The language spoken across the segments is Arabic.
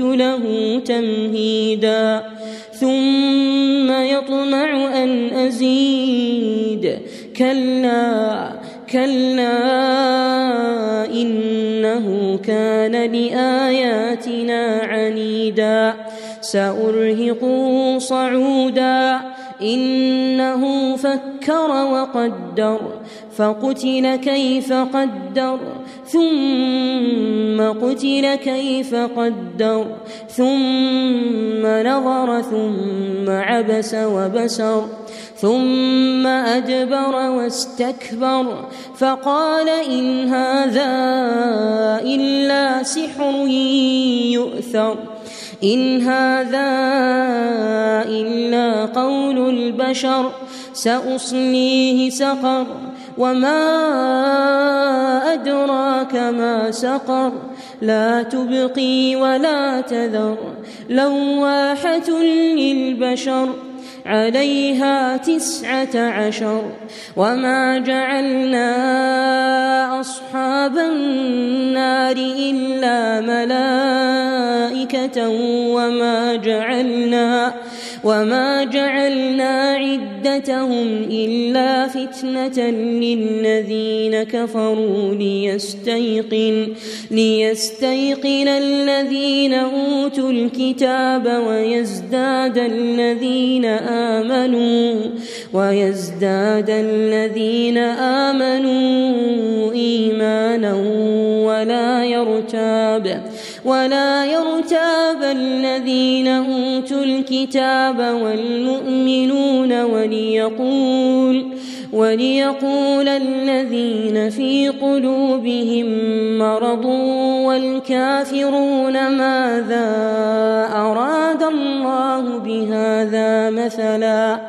له تمهيدا ثم يطمع أن أزيد. كلا كلا إنه كان لآياتنا عنيدا. سأرهقه صعودا. إنه فكر وقدر فقتل كيف قدر ثم قتل كيف قدر ثم نظر ثم عبس وبسر ثم أدبر واستكبر. فقال إن هذا إلا سحر يؤثر. إن هذا إلا قول البشر سأصليه سقر وما أدراك ما سقر لا تبقي ولا تذر لواحة للبشر عليها تسعة عشر وما جعلنا وما جعلنا وما جعلنا عدتهم إلا فتنة للذين كفروا ليستيقن ليستيقن الذين أوتوا الكتاب ويزداد الذين آمنوا ويزداد الذين آمنوا إيمانا ولا يرتاب ولا يرتاب الذين أوتوا الكتاب والمؤمنون وليقول وليقول الذين في قلوبهم مرض والكافرون ماذا أراد الله بهذا مثلا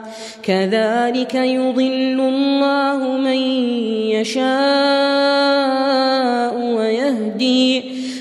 كذلك يضل الله من يشاء ويهدي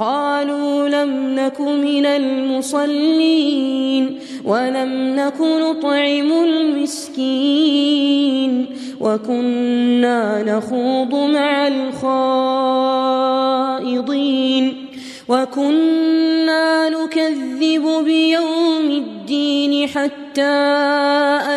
قالوا لم نك من المصلين ولم نك نطعم المسكين وكنا نخوض مع الخائضين وكنا نكذب بيوم الدين حتى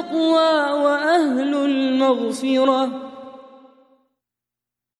التقوى وأهل المغفرة.